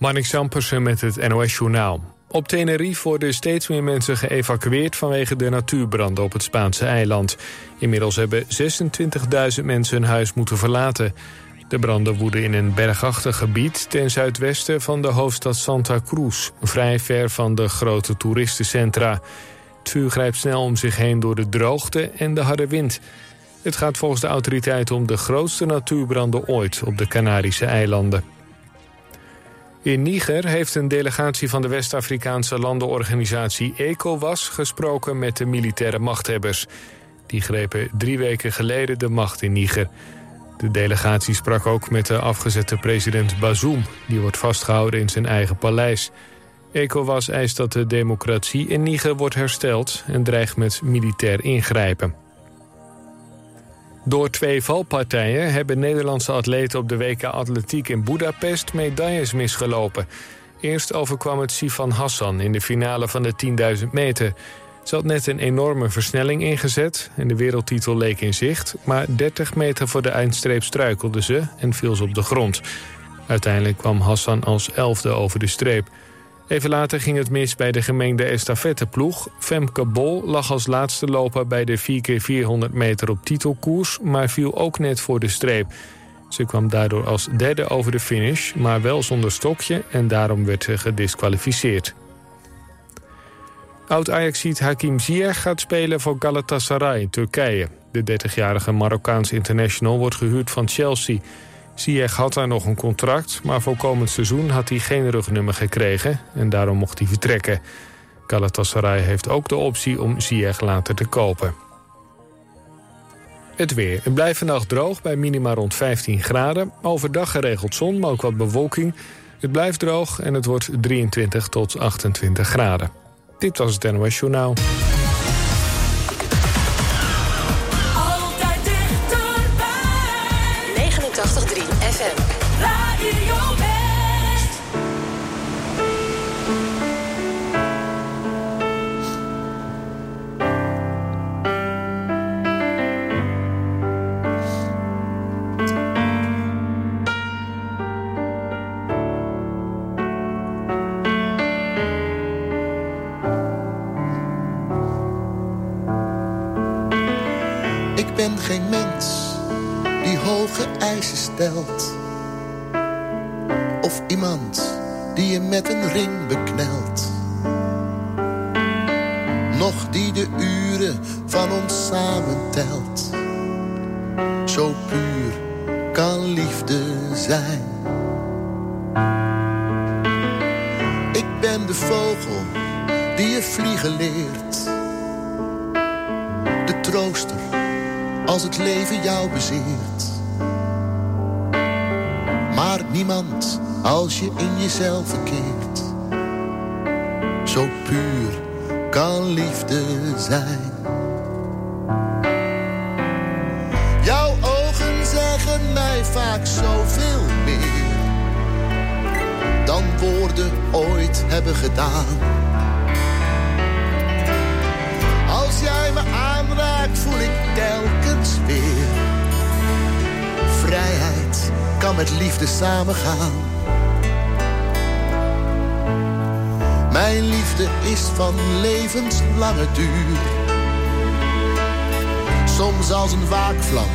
Marnik Sampersen met het NOS-journaal. Op Tenerife worden steeds meer mensen geëvacueerd... vanwege de natuurbranden op het Spaanse eiland. Inmiddels hebben 26.000 mensen hun huis moeten verlaten. De branden woeden in een bergachtig gebied... ten zuidwesten van de hoofdstad Santa Cruz... vrij ver van de grote toeristencentra. Het vuur grijpt snel om zich heen door de droogte en de harde wind. Het gaat volgens de autoriteiten om de grootste natuurbranden ooit... op de Canarische eilanden. In Niger heeft een delegatie van de West-Afrikaanse landenorganisatie ECOWAS gesproken met de militaire machthebbers. Die grepen drie weken geleden de macht in Niger. De delegatie sprak ook met de afgezette president Bazoum. Die wordt vastgehouden in zijn eigen paleis. ECOWAS eist dat de democratie in Niger wordt hersteld... en dreigt met militair ingrijpen. Door twee valpartijen hebben Nederlandse atleten op de WK Atletiek in Budapest medailles misgelopen. Eerst overkwam het Sifan Hassan in de finale van de 10.000 meter. Ze had net een enorme versnelling ingezet en de wereldtitel leek in zicht... maar 30 meter voor de eindstreep struikelde ze en viel ze op de grond. Uiteindelijk kwam Hassan als elfde over de streep... Even later ging het mis bij de gemengde estafetteploeg. Femke Bol lag als laatste loper bij de 4x400 meter op titelkoers... maar viel ook net voor de streep. Ze kwam daardoor als derde over de finish, maar wel zonder stokje... en daarom werd ze gedisqualificeerd. Oud-Ajaxiet Hakim Ziyech gaat spelen voor Galatasaray Turkije. De 30-jarige Marokkaans international wordt gehuurd van Chelsea... Ziyech had daar nog een contract, maar voor komend seizoen had hij geen rugnummer gekregen en daarom mocht hij vertrekken. Galatasaray heeft ook de optie om Ziyech later te kopen. Het weer. Het blijft vannacht droog bij minima rond 15 graden. Overdag geregeld zon, maar ook wat bewolking. Het blijft droog en het wordt 23 tot 28 graden. Dit was het NOS Journaal. Liefde samengaan. Mijn liefde is van levenslange duur. Soms als een waakvlam,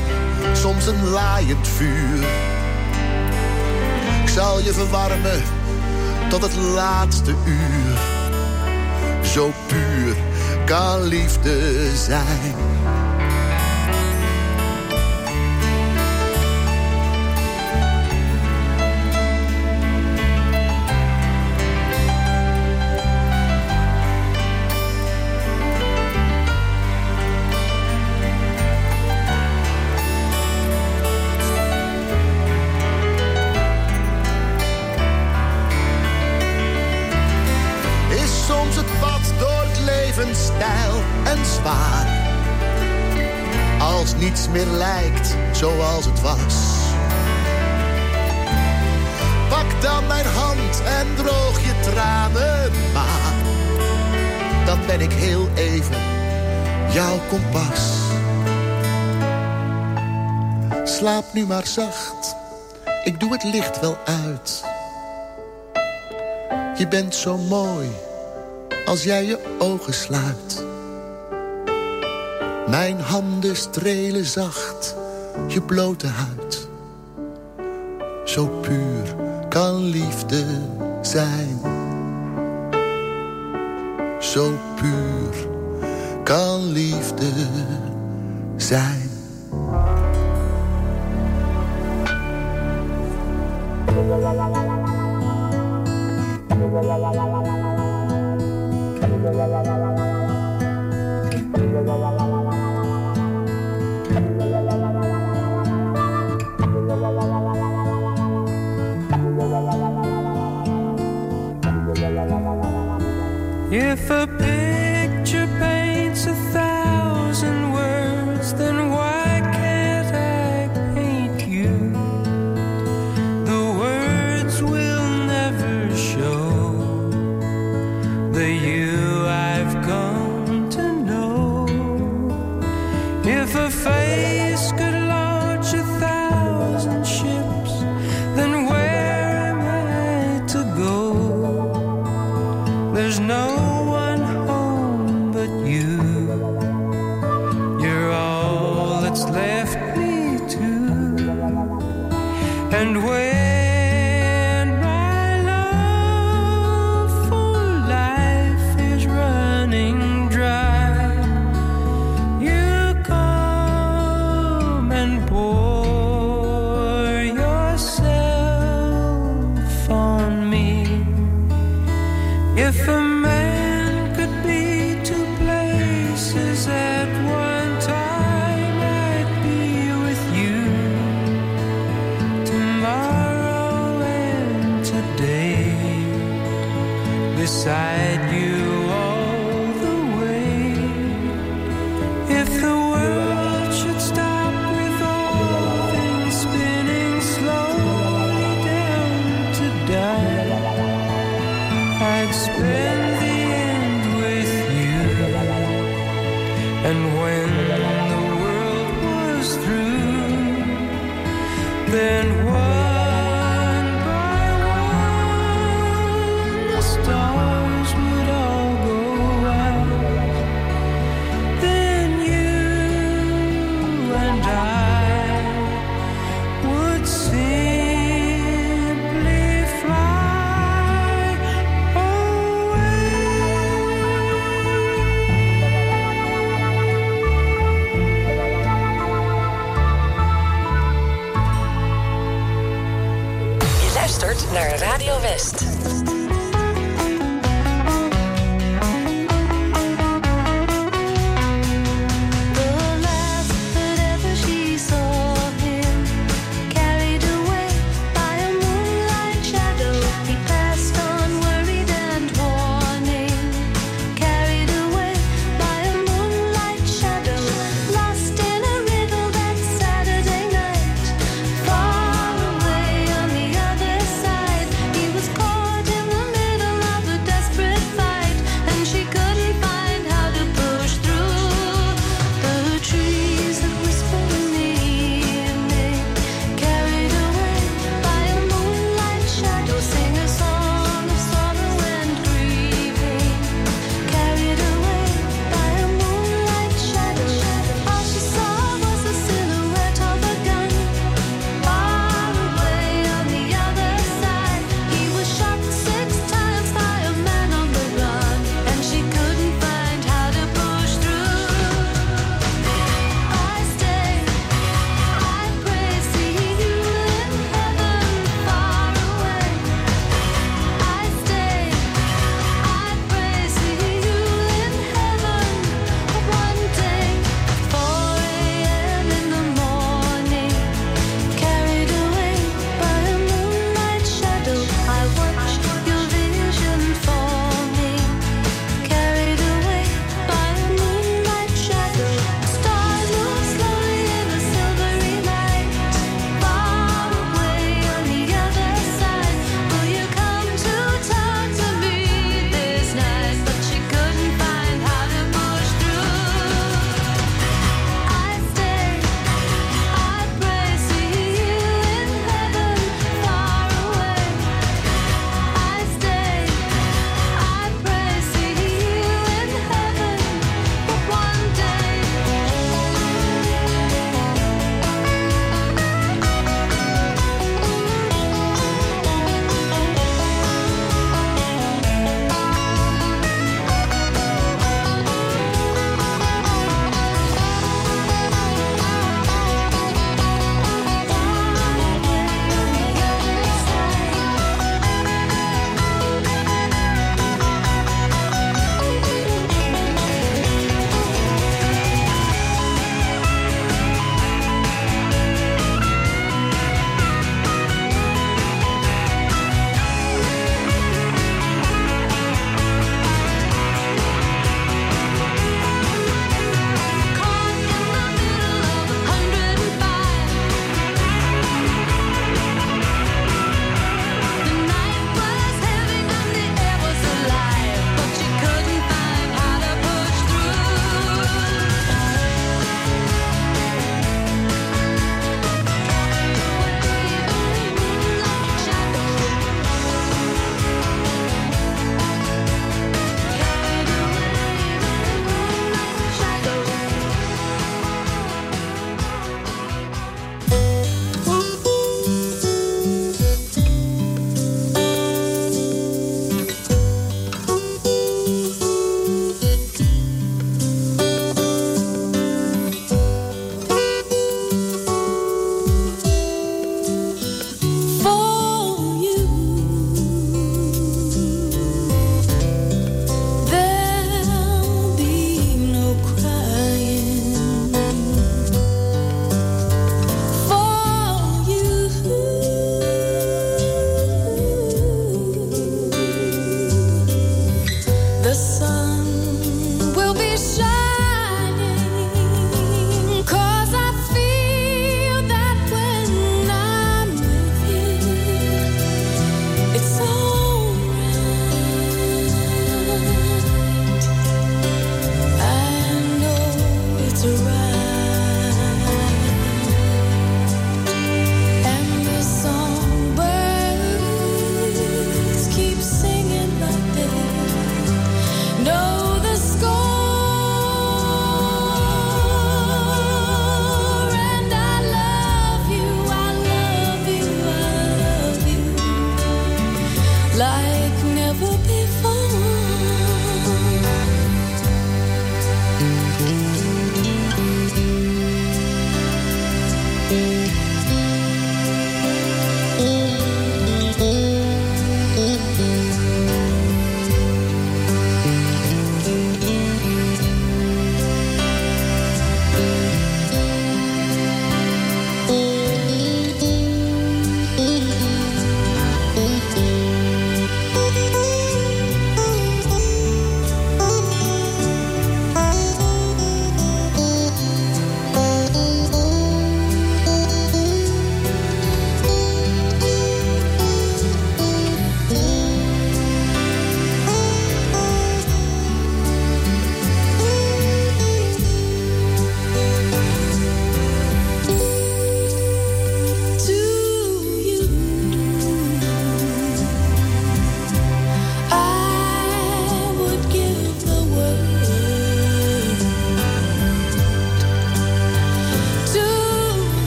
soms een laaiend vuur. Ik zal je verwarmen tot het laatste uur. Zo puur kan liefde zijn. Slaap nu maar zacht, ik doe het licht wel uit. Je bent zo mooi, als jij je ogen sluit. Mijn handen strelen zacht, je blote huid. Zo puur kan liefde zijn. Zo puur kan liefde zijn.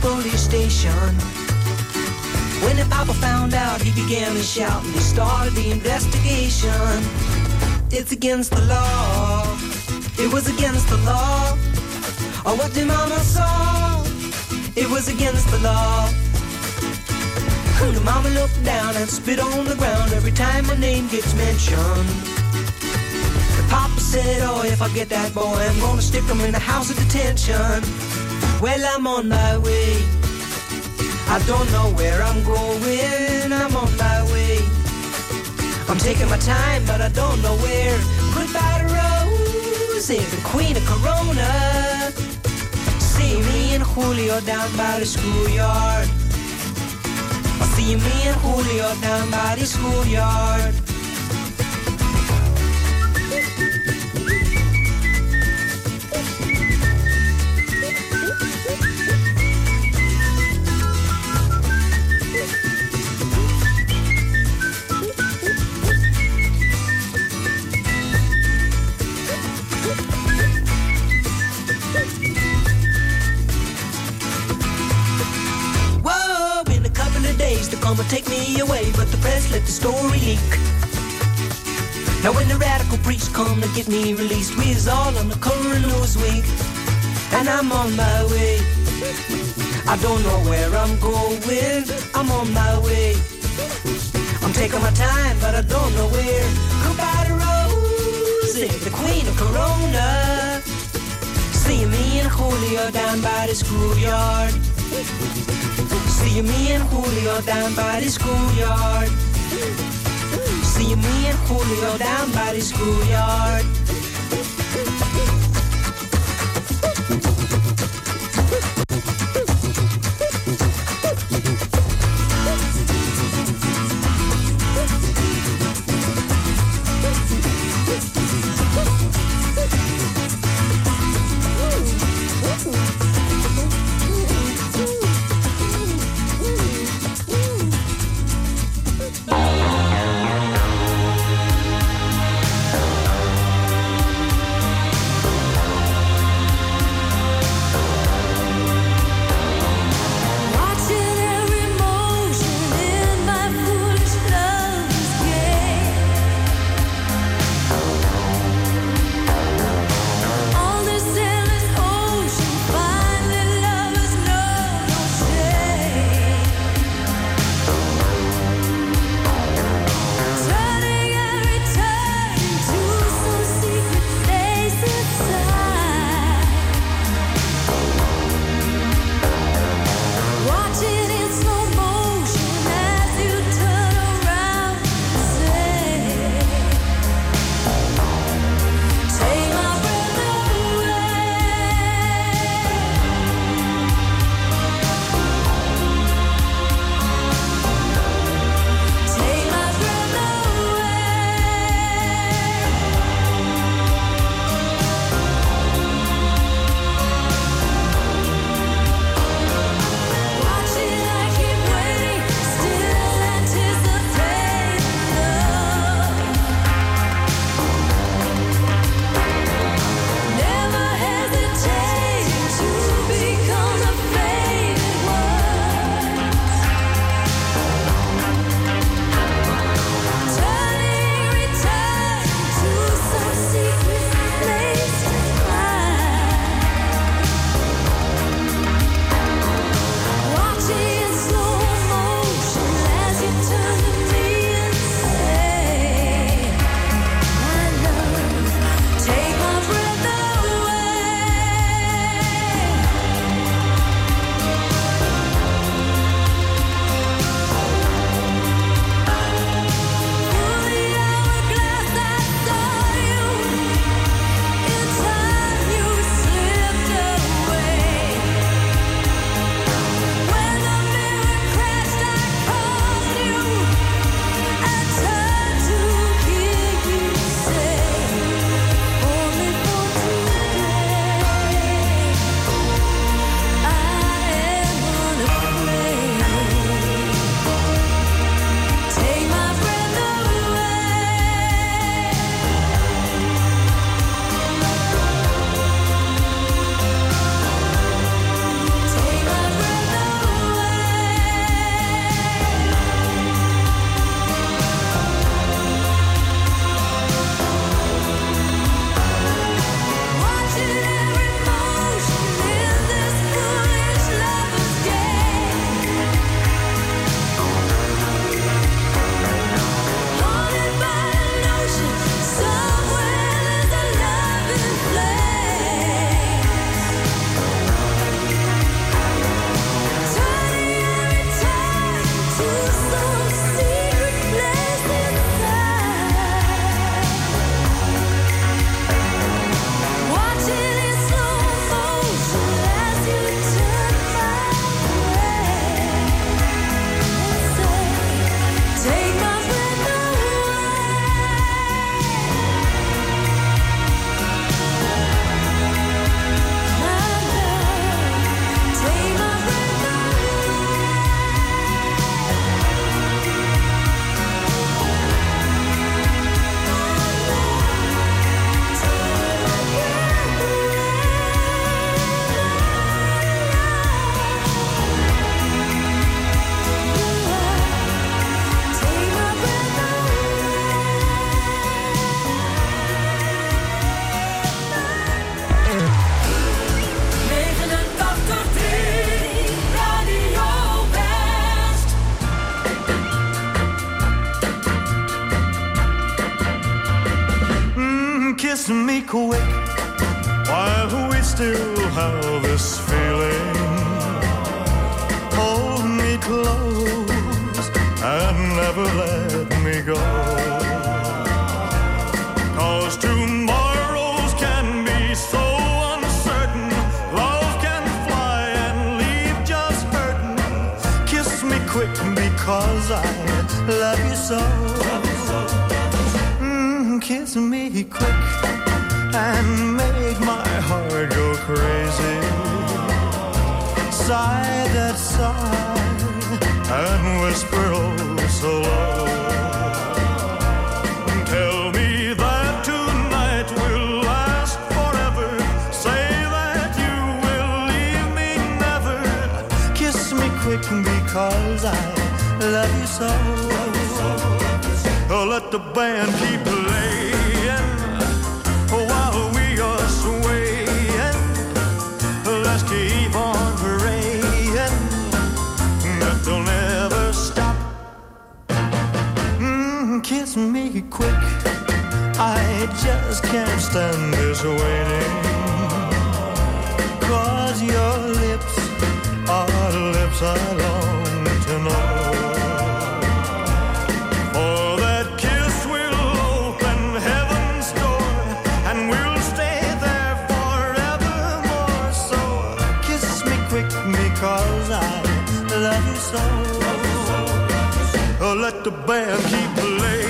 Police station. When the papa found out, he began to shout and he started the investigation. It's against the law. It was against the law. Or what the mama saw. It was against the law. The mama looked down and spit on the ground every time my name gets mentioned. The papa said, Oh, if I get that boy, I'm gonna stick him in the house of detention. Well, I'm on my way. I don't know where I'm going. I'm on my way. I'm taking my time, but I don't know where. Goodbye to Rose, the queen of Corona. See me and Julio down by the schoolyard. See me and Julio down by the schoolyard. Me away, but the press let the story leak. Now when the radical preach come to get me released, we is all on the current news week, and I'm on my way. I don't know where I'm going, I'm on my way. I'm taking my time, but I don't know where. Goodbye to Rosie, the queen of Corona. See me and Julio down by the schoolyard. See me and Julio down by the schoolyard. See me and Julio down by the schoolyard. Kiss me quick while we still have this feeling. Hold me close and never let me go. Cause tomorrows can be so uncertain. Love can fly and leave just hurting. Kiss me quick because I love you so. Kiss me quick and make my heart go crazy. Sigh that sigh and whisper oh so low. Tell me that tonight will last forever. Say that you will leave me never. Kiss me quick because I love you so. Oh, let the band keep playing gets me quick. I just can't stand this waiting. Cause your lips are lips I long to know. Cause I love you so. Oh, let the band keep playing.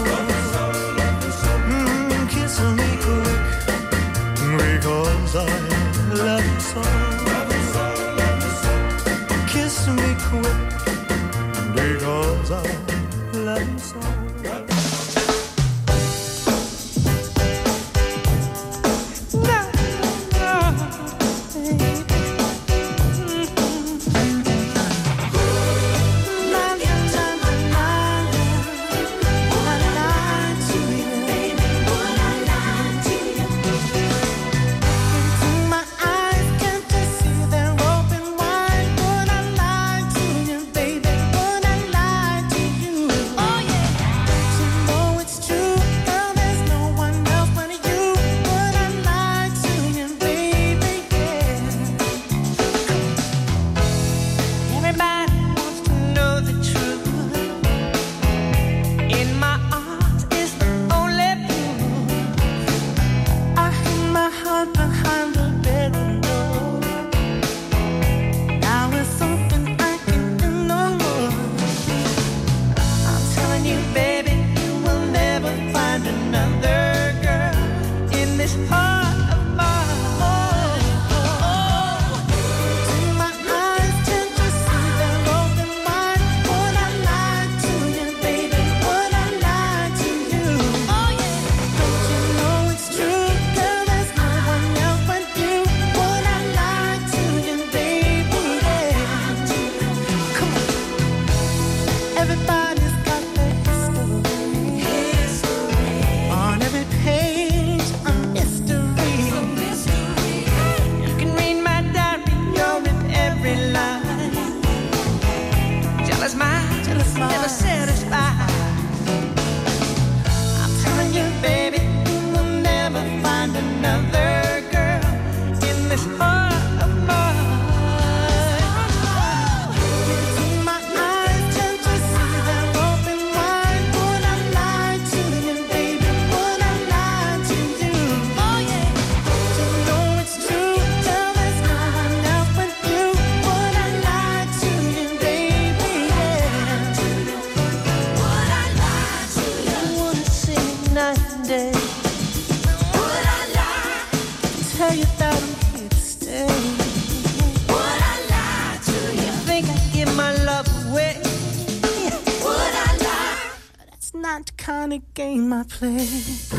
place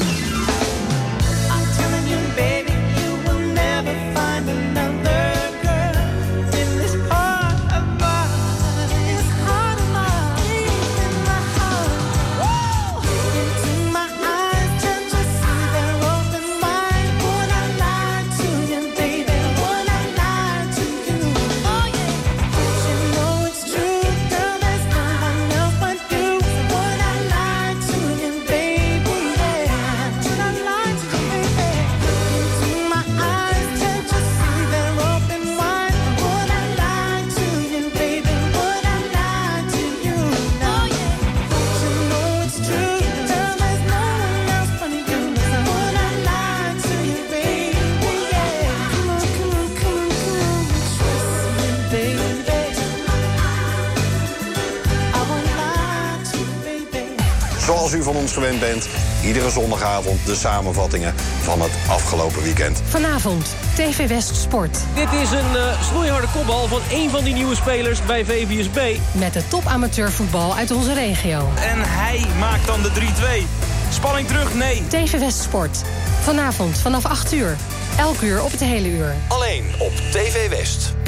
iedere zondagavond de samenvattingen van het afgelopen weekend. Vanavond, TV West Sport. Dit is een eh, snoeiharde kopbal van een van die nieuwe spelers bij VBSB. Met de top amateurvoetbal uit onze regio. En hij maakt dan de 3-2. Spanning terug, nee. TV West Sport. Vanavond vanaf 8 uur. Elk uur op het hele uur. Alleen op TV West.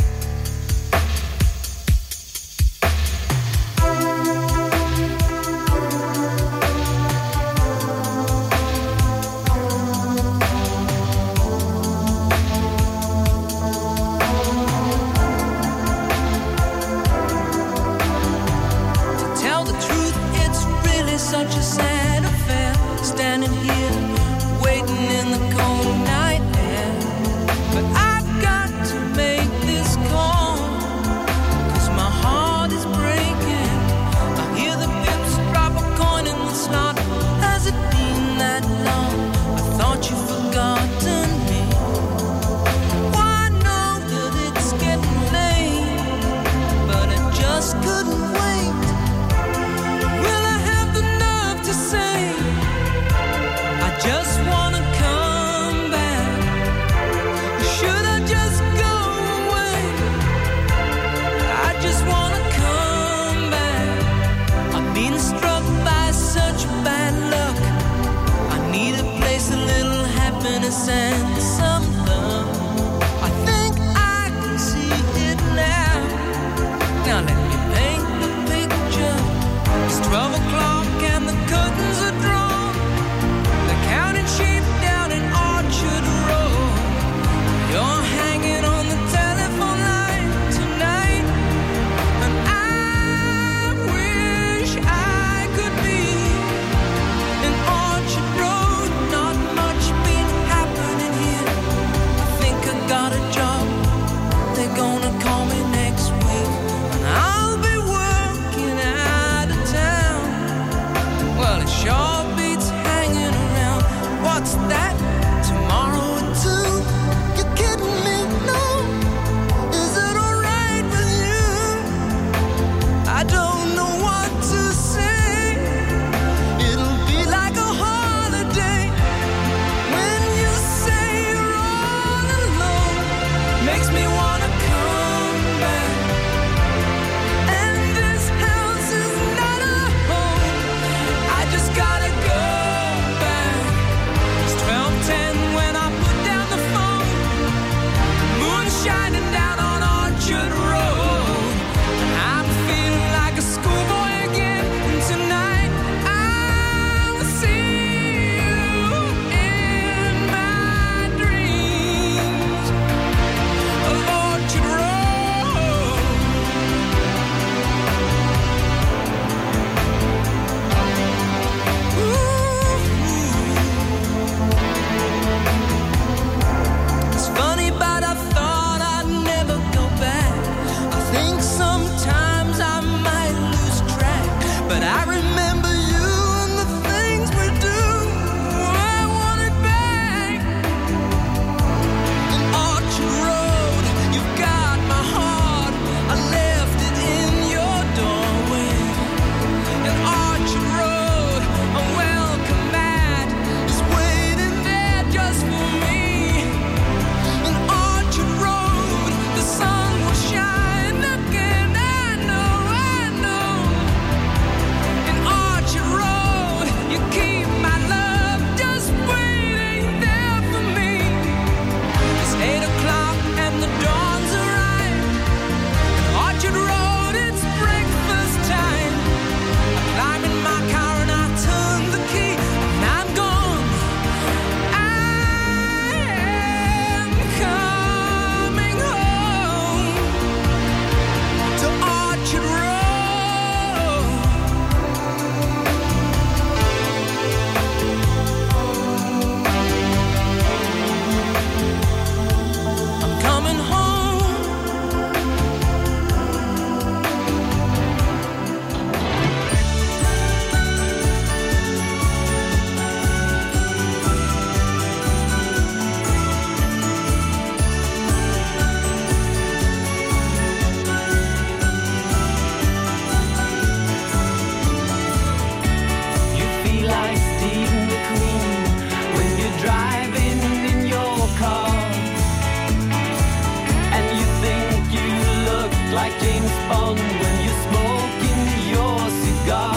on when you're smoking your cigar.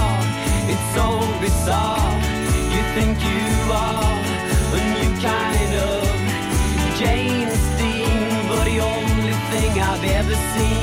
It's so bizarre. You think you are, a new kind of Jane Dean, but the only thing I've ever seen.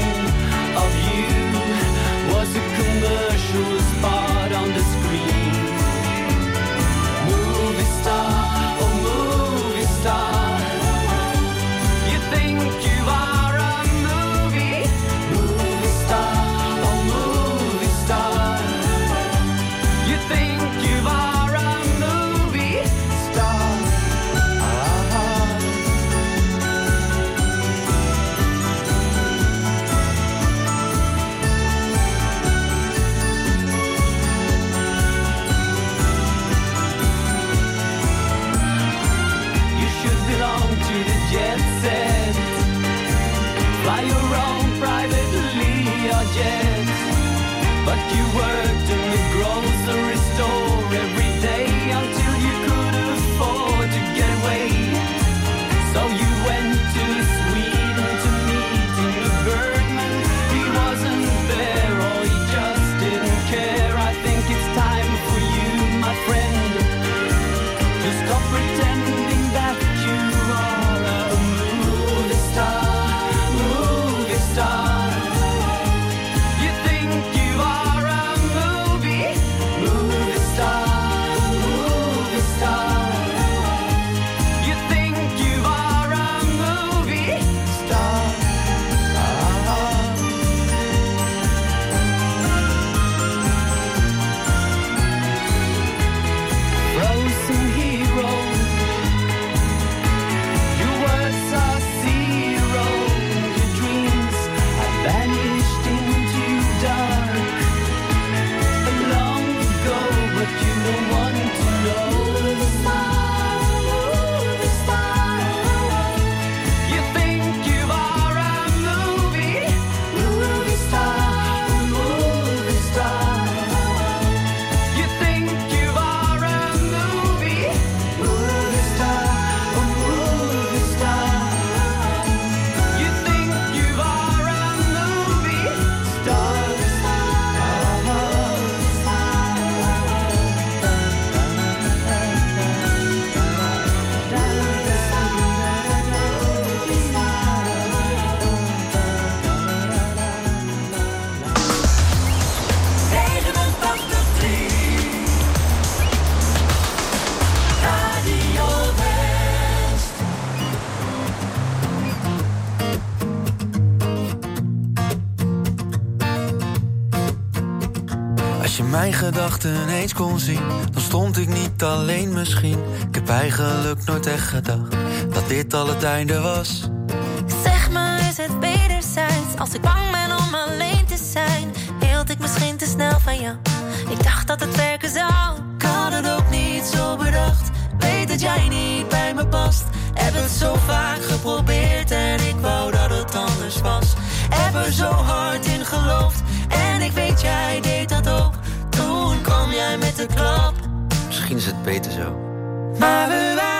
gedachten eens kon zien, dan stond ik niet alleen misschien. Ik heb eigenlijk nooit echt gedacht dat dit al het einde was. Zeg maar, is het wederzijds? Als ik bang ben om alleen te zijn, hield ik misschien te snel van jou. Ik dacht dat het werken zou. Ik had het ook niet zo bedacht. Weet dat jij niet bij me past. Heb het zo vaak geprobeerd en ik wou dat het anders was. Heb zo Misschien is het beter zo. Maar we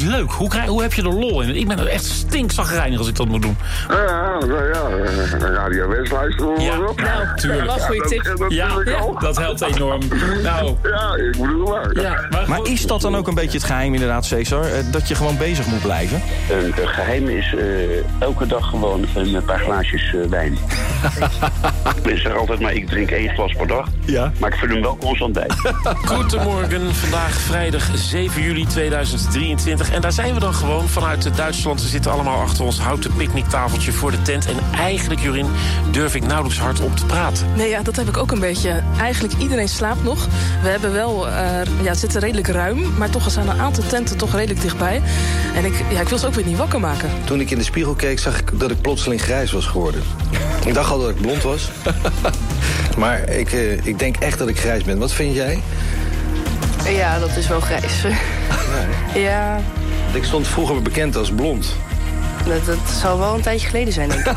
je het leuk? Hoe, krijg, hoe heb je er lol in? Ik ben er echt stinkzagrijnig als ik dat moet doen. Ja, ja, ja, Radio West luisteren we Ja, maar op. nou, tuurlijk. Ja, dat- dat natuurlijk ja, dat helpt enorm. Nou. Ja, ik bedoel maar. Ja, Maar is dat dan ook een beetje het geheim inderdaad, Cesar? Eh, Dat je gewoon bezig moet blijven? Het geheim is eh, elke dag gewoon een paar glaasjes eh, wijn. Ik zeg altijd maar, ik drink één glas per dag. Ja. Maar ik vul hem wel constant bij. Goedemorgen, vandaag vrijdag 7 juli 2023. En daar zijn we dan gewoon vanuit Duitsland. Ze zitten allemaal achter ons houten picknicktafeltje voor de tent. En eigenlijk, Jurin, durf ik nauwelijks hard op te praten. Nee, ja, dat heb ik ook een beetje. Eigenlijk iedereen slaapt nog. We hebben wel, eh, ja, het zit redelijk ruim, maar toch zijn een aantal tenten toch redelijk dichtbij. En ik, ja, ik wil ze ook weer niet wakker maken. Toen ik in de spiegel keek, zag ik dat ik plotseling grijs was geworden. Ik dacht al dat ik blond was. maar ik, eh, ik denk echt dat ik grijs ben. Wat vind jij? Ja, dat is wel grijs. ja, Ik stond vroeger bekend als blond. dat, dat zal wel een tijdje geleden zijn, denk ik.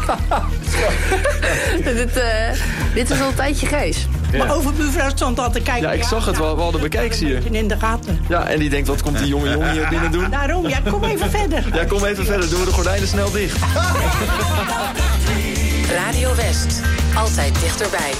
dit, eh, dit is al een tijdje grijs. Maar over mevrouw stond al te kijken. Ja, ik zag het wel. We hadden bekijks hier. In de gaten. Ja, en die denkt, wat komt die jonge jongen hier binnen doen? Daarom, ja, kom even verder. Ja, kom even verder. Doen we de gordijnen snel dicht. Radio West. Altijd dichterbij.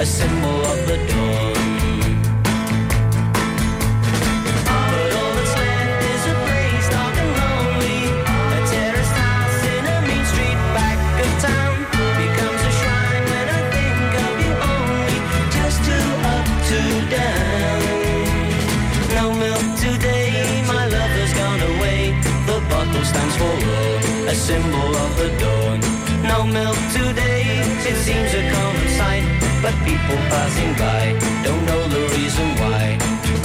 A symbol of the people passing by don't know the reason why.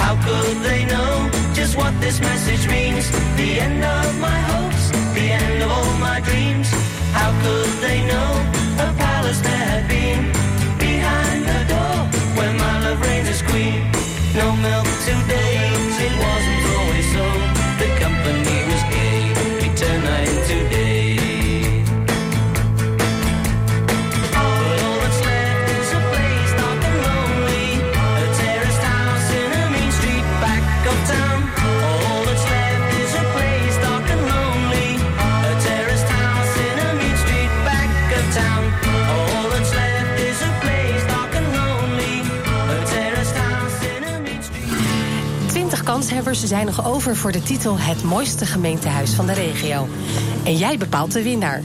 How could they know just what this message means? The end of 20 kanshebbers zijn nog over voor de titel Het mooiste gemeentehuis van de regio. En jij bepaalt de winnaar.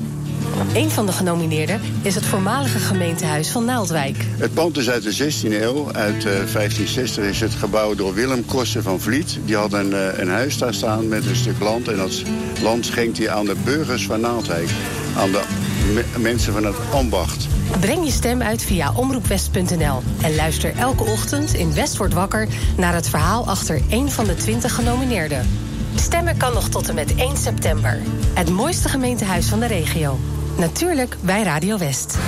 Een van de genomineerden is het voormalige gemeentehuis van Naaldwijk. Het pand is uit de 16e eeuw. Uit eh, 1560 is het gebouwd door Willem Koster van Vliet. Die had een, eh, een huis daar staan met een stuk land. En dat land schenkt hij aan de burgers van Naaldwijk. Aan de me- mensen van het ambacht. Breng je stem uit via omroepwest.nl en luister elke ochtend in West wordt wakker naar het verhaal achter één van de 20 genomineerden. Stemmen kan nog tot en met 1 september. Het mooiste gemeentehuis van de regio. Natuurlijk bij Radio West.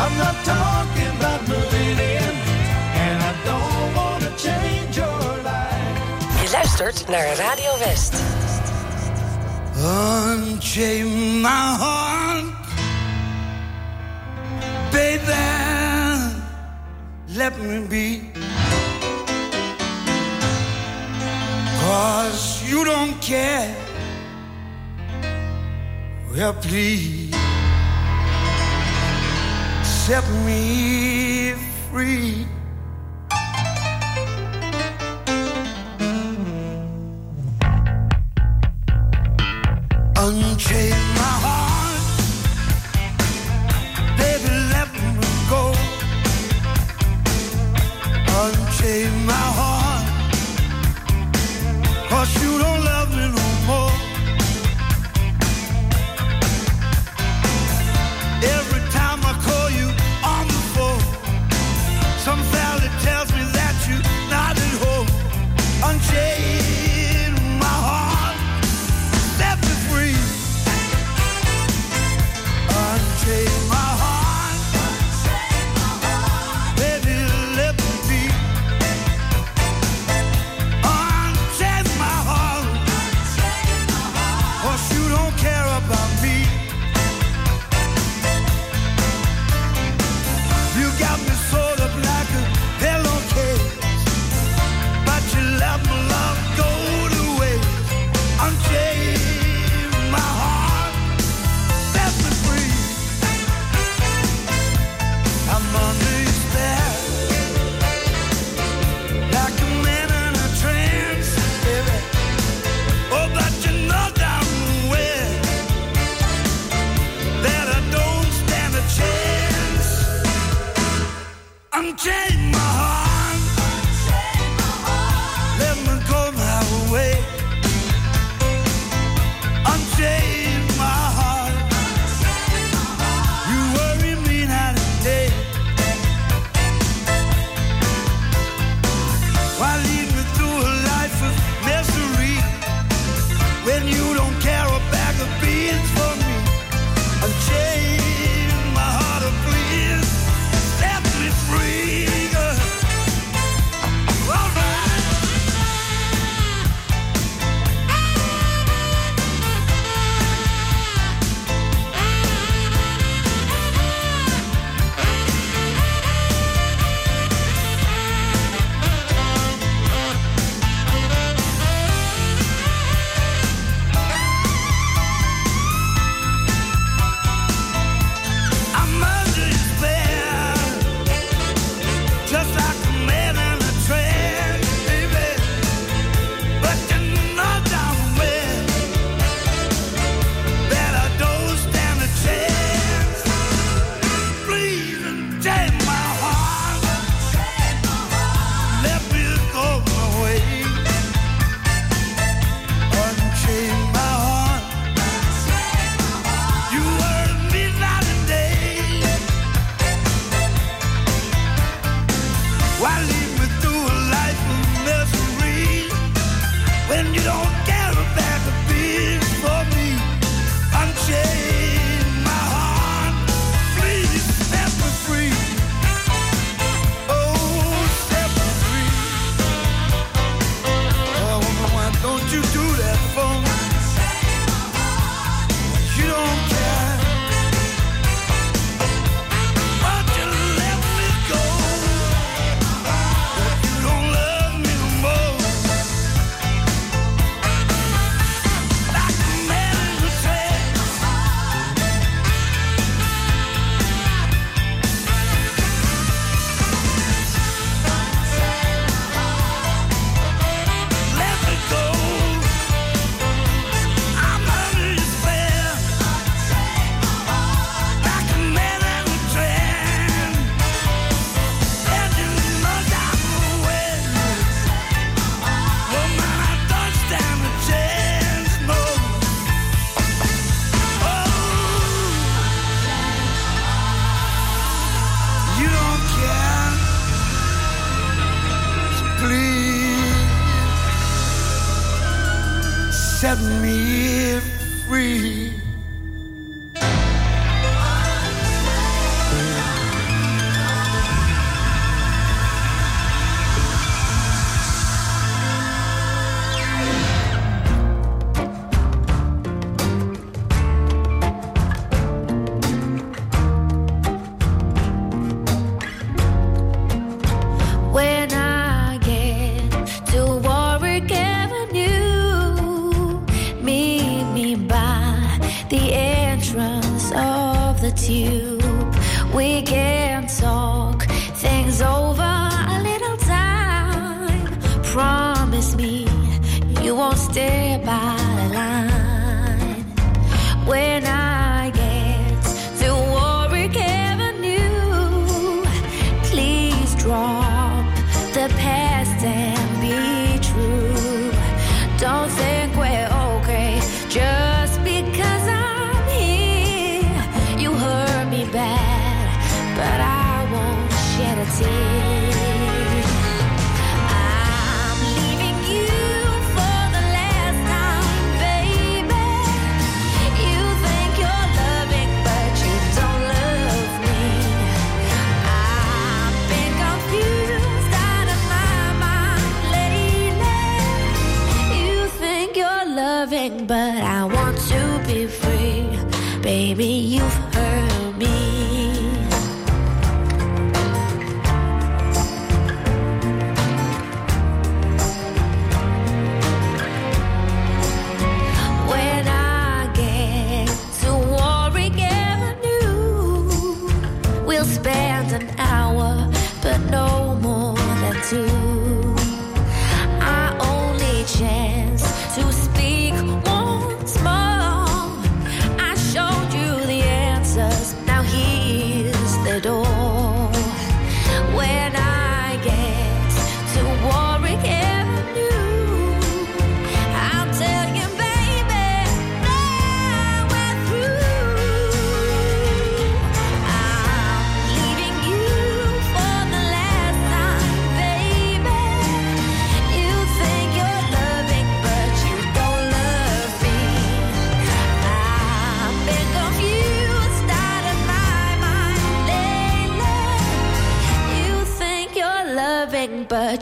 I'm not talking about moving in, and I don't want to change your life. Radio West. Unchain my heart, baby. Let me be. You don't care well, please set me free.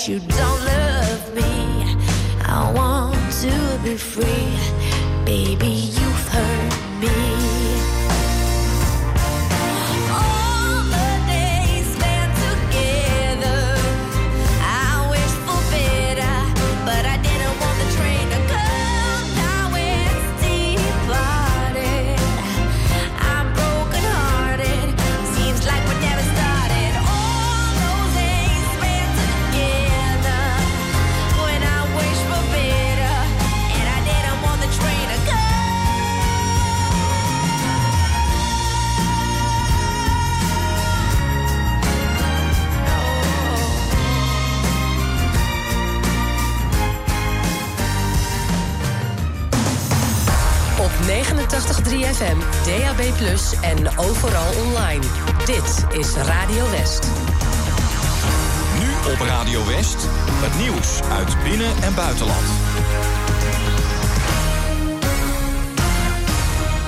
You don't